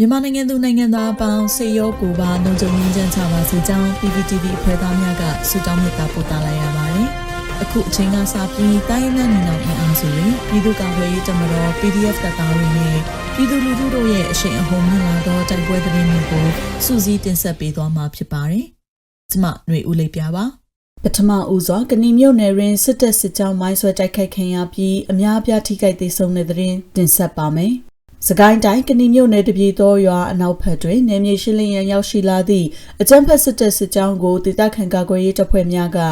မြန်မာနိုင်ငံသူနိုင်ငံသားအပေါင်းစေရောကိုပါလုံခြုံရေးချမ်းချပါစေကြောင်း PPTV အဖွဲ့သားများကဆုတောင်းမေတ္တာပို့သလိုက်ရပါတယ်။အခုအချိန်ကစပြီးတိုင်းရင်းသားညီနောင်အင်အားစုတွေပြည်သူ့ကာကွယ်ရေးတပ်မတော် PDF တပ်သားတွေနဲ့ပြည်သူလူထုတို့ရဲ့အရှိန်အဟုန်မြင့်လာသောတိုက်ပွဲသတင်းတွေကိုစူးစီးတင်ဆက်ပေးသွားမှာဖြစ်ပါတယ်။ကျွန်မຫນွေဦးလေးပြပါပထမဦးစွာကဏီမြို့နယ်ရင်းစစ်တပ်စစ်ကြောင်းမိုင်းဆွဲတိုက်ခိုက်ခံရပြီးအများအပြားထိခိုက်ဒေဆုံးတဲ့သတင်းတင်ဆက်ပါမယ်။ စကိုင်းတိုင်းကဏီမြို့နယ်တပြည်တော်ရွာအနောက်ဘက်တွင်နေမြေရှင်းလင်းရန်ရောက်ရှိလာသည့်အကြမ်းဖက်စစ်တပ်စစ်ကြောင်းကိုဒေသခံကာကွယ်ရေးတပ်ဖွဲ့များကဩ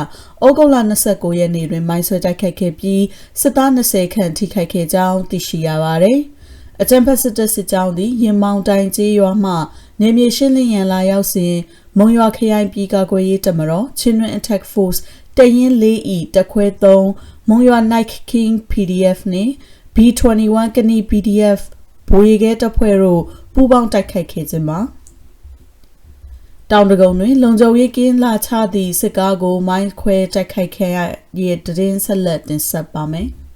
ဂုတ်လ29ရက်နေ့တွင်မိုင်းဆွဲတိုက်ခိုက်ခဲ့ပြီးစစ်သား20ခန့်ထိခိုက်ခဲ့ကြောင်းသိရှိရပါသည်။အကြမ်းဖက်စစ်တပ်စစ်ကြောင်းသည်ရင်မောင်တိုင်ကျေးရွာမှနေမြေရှင်းလင်းရန်လာရောက်စဉ်မုံရွာခရိုင်ပြည်ကာကွယ်ရေးတပ်မတော်ချင်းတွင် Attack Force တရင်လေးဤတခွဲ3မုံရွာ Nike King PDF နှင့် B21 ကဏီ PDF ဗိုလ်ရေခဲတပ်ဖွဲ့တို့ပူးပေါင်းတိုက်ခိုက်ခဲ့ခြင်းမှာတောင်တကုံတွင် လုံခြုံရေးကင်းလာချသည့်စစ်ကားကို မိုင်းခွဲတိုက်ခိုက်ခဲ့ရတဲ့တရင်ဆက်လက်တင်ဆက်ပါမယ်။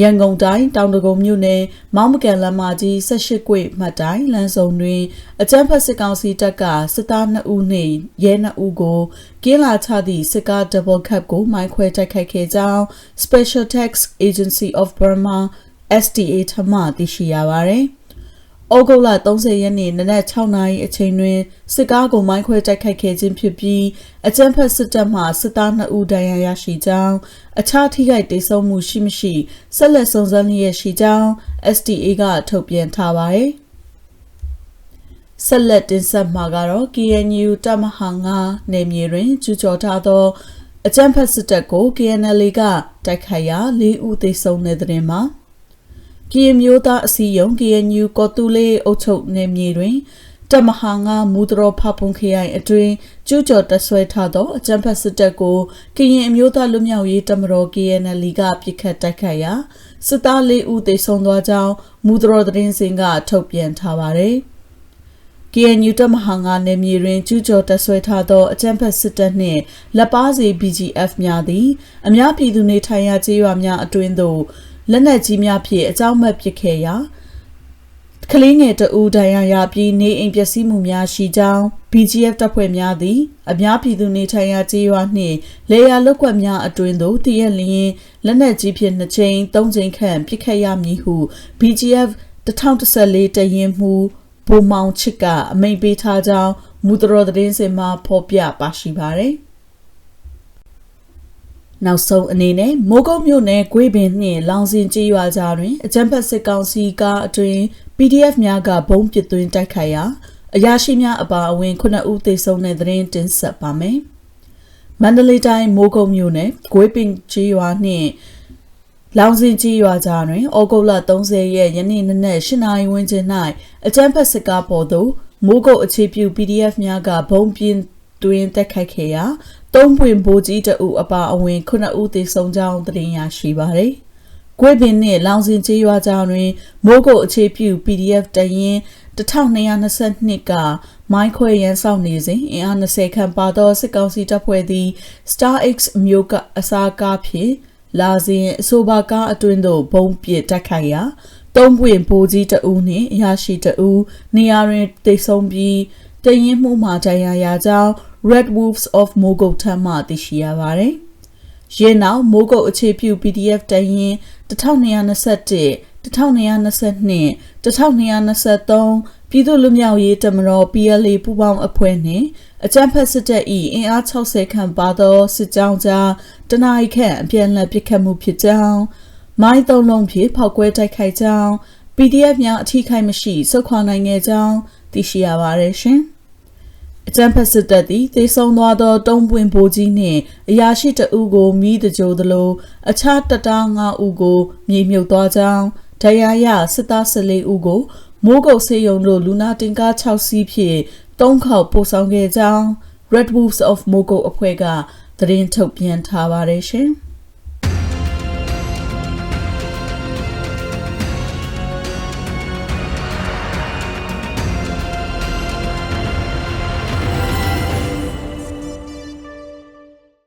ရန်ကုန်တိုင်းတောင်တကုံမြို့နယ်မောင်းမကန်လမ်းမကြီး18ကွေ့မှတ်တိုင်းလမ်းစုံတွင်အကြမ်းဖက်စစ်ကောင်စီတပ်ကစစ်သား2ဦးနှင့်ရဲ2ဦးကိုကင်းလာချသည့်စစ်ကား double cab ကိုမိုင်းခွဲတိုက်ခိုက်ခဲ့ကြောင်း Special Tax Agency of Burma STA ထမှသိရှိရပါတယ်။ဩဂုတ်လ30ရက်နေ့နနက်6နာရီအချိန်တွင်စစ်ကားကိုမိုင်းခွဲတိုက်ခိုက်ခဲ့ခြင်းဖြစ်ပြီးအကြမ်းဖက်စစ်တပ်မှစစ်သား2ဦးဒဏ်ရာရရှိကြောင်းအခြားထိခိုက်ဒေဆုံးမှုရှိမရှိဆက်လက်စုံစမ်းလျက်ရှိကြောင်း STA ကထုတ်ပြန်ထားပါတယ်။ဆက်လက်တင်ဆက်မှာကတော့ KNU တမဟာ9နယ်မြေတွင်ကျူးကျော်ထားသောအကြမ်းဖက်စစ်တပ်ကို KNL ကတိုက်ခိုက်ရာ၄ဦးသေဆုံးတဲ့တဲ့တွင်မှာ ကီမျိုးသားအစည်းအရုံး KNU ကော်တူလေးအုပ်ချုပ်နယ်မြေတွင်တမဟာငါမူတရောဖပွန်ခရိုင်အတွင်းကျူးကျော်တဆွဲထားသောအကြမ်းဖက်စစ်တပ်ကိုကရင်အမျိုးသားလူမျိုးရေးတမတော် KNL ကပြစ်ခတ်တိုက်ခိုက်ရာစစ်သား၄ဦးသေဆုံးသွားကြောင်းမူတရောသတင်းစင်ကထုတ်ပြန်ထားပါတယ်။ KNU တမဟာငါနယ်မြေတွင်ကျူးကျော်တဆွဲထားသောအကြမ်းဖက်စစ်တပ်နှင့်လက်ပါစီ BGF များသည်အများပြည်သူနေထိုင်ရာကျေးရွာများအတွင်းသို့ လက်နက်ကြီးများဖြင့်အကြောင်းမဲ့ပစ်ခဲ့ရာကလေးငယ်တဦးဒဏ်ရာရပြီးနေအိမ်ပျက်စီးမှုများရှိကြောင်း BGF တပ်ဖွဲ့များသည်အများပြည်သူနေထိုင်ရာကျေးရွာနှင့်လေယာလုကွက်များအတွင်းသို့တရက်လျင်လက်နက်ကြီးဖြင့်2ချိန်3ချိန်ခန့်ပစ်ခတ်ရမည်ဟု BGF 1014တရင်မှုဘိုမောင်ချစ်ကအမိန့်ပေးထားကြောင်းမူတရောသတင်းစင်မှာဖော်ပြပါရှိပါတယ်။ နောက်ဆုံးအနေနဲ့မိုးကုတ်မြို့နယ်ဂွေးပင်နှင့်လောင်စင်ကြီးရွာကြားတွင်အကြမ်းဖက်စစ်ကောင်စီကားအတွင် PDF များကဘုံပစ်သွင်းတိုက်ခိုက်ရာအရာရှိများအပါအဝင်9ဦးသေဆုံးတဲ့သတင်းတင်ဆက်ပါမယ်။မန္တလေးတိုင်းမိုးကုတ်မြို့နယ်ဂွေးပင်ကြီးရွာနှင့်လောင်စင်ကြီးရွာကြားတွင်ဩဂုတ်လ30ရက်ယနေ့နနက်8နာရီဝန်းကျင်၌အကြမ်းဖက်စစ်ကားပေါ်သို့မိုးကုတ်အခြေပြု PDF များကဘုံပြင်း တွင်တက်ခိုက်ခဲ့ရာသုံးပွင့်ဘိုးကြီးတအုပ်အပါအဝင်9ဦးသေဆုံးကြောင်းသတင်းရရှိပါသည်။ကွေပင်နှင့်လောင်စင်ချေးရွာကြောင်တွင်မိုးကုတ်အခြေပြု PDF တရင်1222ကမိုင်းခွဲရန်ဆောင်နေစဉ်အင်အား20ခန့်ပါသောစစ်ကောင်စီတပ်ဖွဲ့သည် Star X မျိုးကအစားကားဖြင့်လာစဉ်အဆိုပါကားအတွင်းသို့ဘုံပစ်တိုက်ခိုက်ရာသုံးပွင့်ဘိုးကြီးတအုပ်နှင့်အရာရှိတအုပ်နေရာတွင်တိတ်ဆုံးပြီးတရင်မှုမှတရားရကြောင်း Red Wolves of Mogul ထံမှသိရှိရပါတယ်။ယင်းနောက်မိုးကုတ်အခြေပြု PDF တရင်1221 1222 1223ပြည်သူ့လူမျိုးရေးတမတော် PLA ပူးပေါင်းအဖွဲ့နှင့်အကြမ်းဖက်စစ်တပ်၏အင်အား60ခန့်ပါသောစစ်ကြောင်းကြားတနအီခန့်အပြန်အလှန်ပစ်ခတ်မှုဖြစ်ကြောင်းမိုင်းသုံးလုံးဖြင့်ဖောက်ကွဲတိုက်ခိုက်ကြောင်း PDF များအထိခိုက်မရှိစုခွာနိုင်ခဲ့ကြောင်းသိရှိရပါတယ်ရှင်။ အကြံဖက်စစ်တပ်သည်သေဆုံးသွားသောတုံးပွင့်ဘိုးကြီးနှင့်အရာရှိတအုပ်ကိုမိတကြိုသလိုအခြားတတား9ဦးကိုမြေမြုပ်သွားကြောင်းဒရာရစစ်သား14ဦးကိုမိုးကုတ်ဆေးရုံတို့လူနာတင်ကား6စီးဖြင့်၃ခေါက်ပို့ဆောင်ခဲ့ကြောင်း Red Wolves of Mogo အဖွဲ့ကသတင်းထုတ်ပြန်ထားပါတယ်ရှင်။